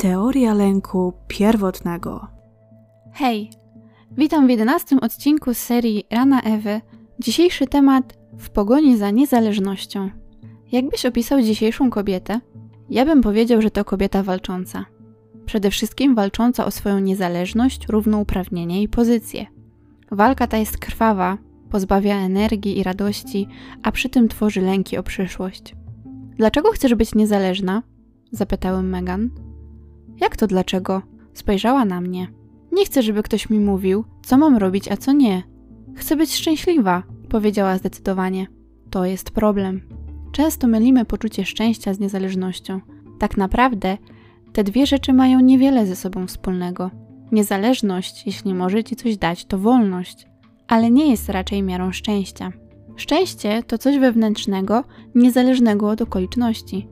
Teoria lęku pierwotnego. Hej, witam w jedenastym odcinku z serii Rana Ewy. Dzisiejszy temat w pogoni za niezależnością. Jakbyś opisał dzisiejszą kobietę? Ja bym powiedział, że to kobieta walcząca. Przede wszystkim walcząca o swoją niezależność, równouprawnienie i pozycję. Walka ta jest krwawa, pozbawia energii i radości, a przy tym tworzy lęki o przyszłość. Dlaczego chcesz być niezależna? Zapytałem Megan. Jak to dlaczego? Spojrzała na mnie. Nie chcę, żeby ktoś mi mówił, co mam robić, a co nie. Chcę być szczęśliwa, powiedziała zdecydowanie. To jest problem. Często mylimy poczucie szczęścia z niezależnością. Tak naprawdę te dwie rzeczy mają niewiele ze sobą wspólnego. Niezależność, jeśli może ci coś dać, to wolność, ale nie jest raczej miarą szczęścia. Szczęście to coś wewnętrznego, niezależnego od okoliczności.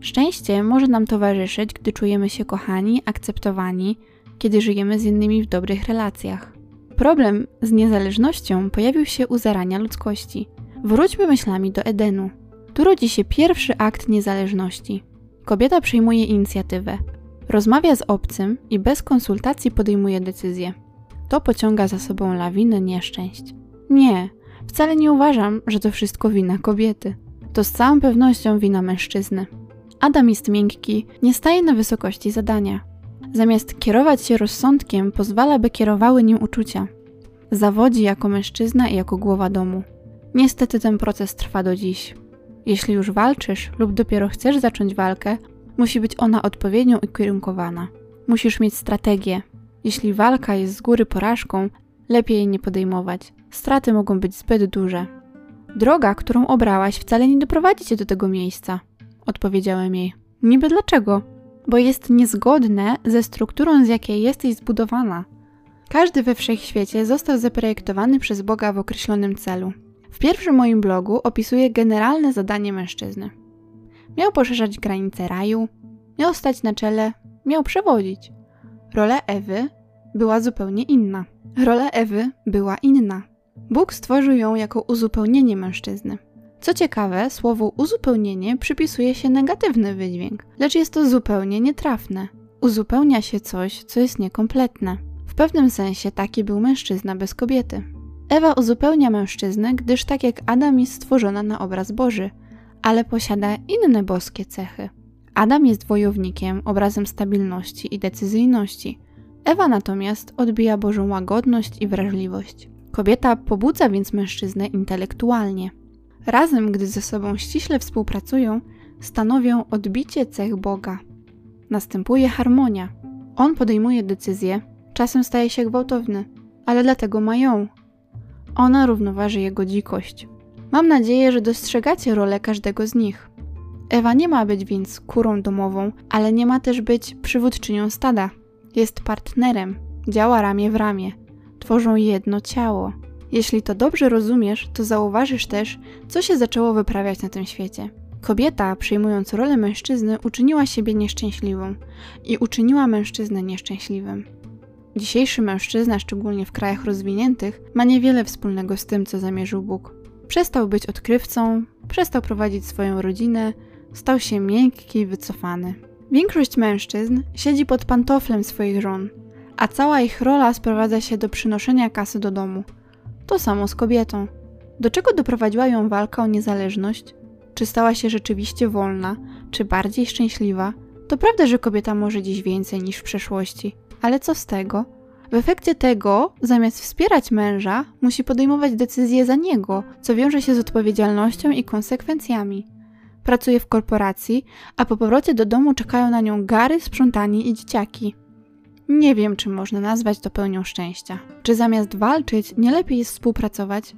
Szczęście może nam towarzyszyć, gdy czujemy się kochani, akceptowani, kiedy żyjemy z innymi w dobrych relacjach. Problem z niezależnością pojawił się u zarania ludzkości. Wróćmy myślami do Edenu. Tu rodzi się pierwszy akt niezależności. Kobieta przyjmuje inicjatywę, rozmawia z obcym i bez konsultacji podejmuje decyzję. To pociąga za sobą lawinę nieszczęść. Nie, wcale nie uważam, że to wszystko wina kobiety. To z całą pewnością wina mężczyzny. Adam jest miękki, nie staje na wysokości zadania. Zamiast kierować się rozsądkiem, pozwala, by kierowały nim uczucia. Zawodzi jako mężczyzna i jako głowa domu. Niestety ten proces trwa do dziś. Jeśli już walczysz lub dopiero chcesz zacząć walkę, musi być ona odpowiednio ukierunkowana. Musisz mieć strategię. Jeśli walka jest z góry porażką, lepiej jej nie podejmować. Straty mogą być zbyt duże. Droga, którą obrałaś, wcale nie doprowadzi cię do tego miejsca odpowiedziałem jej. Niby dlaczego? Bo jest niezgodne ze strukturą, z jakiej jesteś zbudowana. Każdy we wszechświecie został zaprojektowany przez Boga w określonym celu. W pierwszym moim blogu opisuję generalne zadanie mężczyzny. Miał poszerzać granice raju, miał stać na czele, miał przewodzić. Rola Ewy była zupełnie inna. Rola Ewy była inna. Bóg stworzył ją jako uzupełnienie mężczyzny. Co ciekawe, słowu uzupełnienie przypisuje się negatywny wydźwięk, lecz jest to zupełnie nietrafne. Uzupełnia się coś, co jest niekompletne. W pewnym sensie taki był mężczyzna bez kobiety. Ewa uzupełnia mężczyznę, gdyż tak jak Adam jest stworzona na obraz Boży, ale posiada inne boskie cechy. Adam jest wojownikiem, obrazem stabilności i decyzyjności. Ewa natomiast odbija Bożą łagodność i wrażliwość. Kobieta pobudza więc mężczyznę intelektualnie. Razem, gdy ze sobą ściśle współpracują, stanowią odbicie cech Boga. Następuje harmonia. On podejmuje decyzje, czasem staje się gwałtowny, ale dlatego ma ją. Ona równoważy jego dzikość. Mam nadzieję, że dostrzegacie rolę każdego z nich. Ewa nie ma być więc kurą domową, ale nie ma też być przywódczynią stada. Jest partnerem, działa ramię w ramię, tworzą jedno ciało. Jeśli to dobrze rozumiesz, to zauważysz też, co się zaczęło wyprawiać na tym świecie. Kobieta, przyjmując rolę mężczyzny, uczyniła siebie nieszczęśliwą i uczyniła mężczyznę nieszczęśliwym. Dzisiejszy mężczyzna, szczególnie w krajach rozwiniętych, ma niewiele wspólnego z tym, co zamierzył Bóg. Przestał być odkrywcą, przestał prowadzić swoją rodzinę, stał się miękki i wycofany. Większość mężczyzn siedzi pod pantoflem swoich żon, a cała ich rola sprowadza się do przynoszenia kasy do domu – to samo z kobietą. Do czego doprowadziła ją walka o niezależność? Czy stała się rzeczywiście wolna, czy bardziej szczęśliwa? To prawda, że kobieta może dziś więcej niż w przeszłości, ale co z tego? W efekcie tego, zamiast wspierać męża, musi podejmować decyzje za niego, co wiąże się z odpowiedzialnością i konsekwencjami. Pracuje w korporacji, a po powrocie do domu czekają na nią gary, sprzątanie i dzieciaki. Nie wiem, czy można nazwać to pełnią szczęścia. Czy zamiast walczyć, nie lepiej jest współpracować?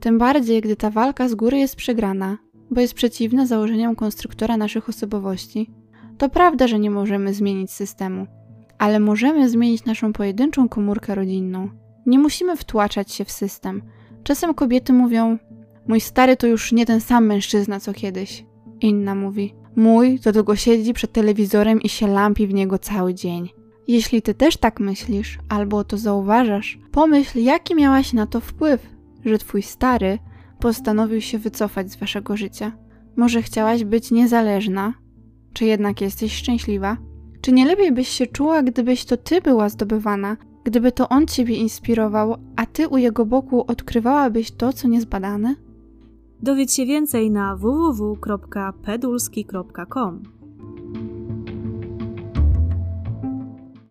Tym bardziej, gdy ta walka z góry jest przegrana, bo jest przeciwna założeniom konstruktora naszych osobowości. To prawda, że nie możemy zmienić systemu, ale możemy zmienić naszą pojedynczą komórkę rodzinną. Nie musimy wtłaczać się w system. Czasem kobiety mówią: Mój stary to już nie ten sam mężczyzna co kiedyś. Inna mówi: Mój to długo siedzi przed telewizorem i się lampi w niego cały dzień. Jeśli ty też tak myślisz, albo to zauważasz, pomyśl, jaki miałaś na to wpływ, że twój stary postanowił się wycofać z waszego życia. Może chciałaś być niezależna, czy jednak jesteś szczęśliwa? Czy nie lepiej byś się czuła, gdybyś to ty była zdobywana, gdyby to on ciebie inspirował, a ty u jego boku odkrywałabyś to, co niezbadane? Dowiedz się więcej na www.pedulski.com.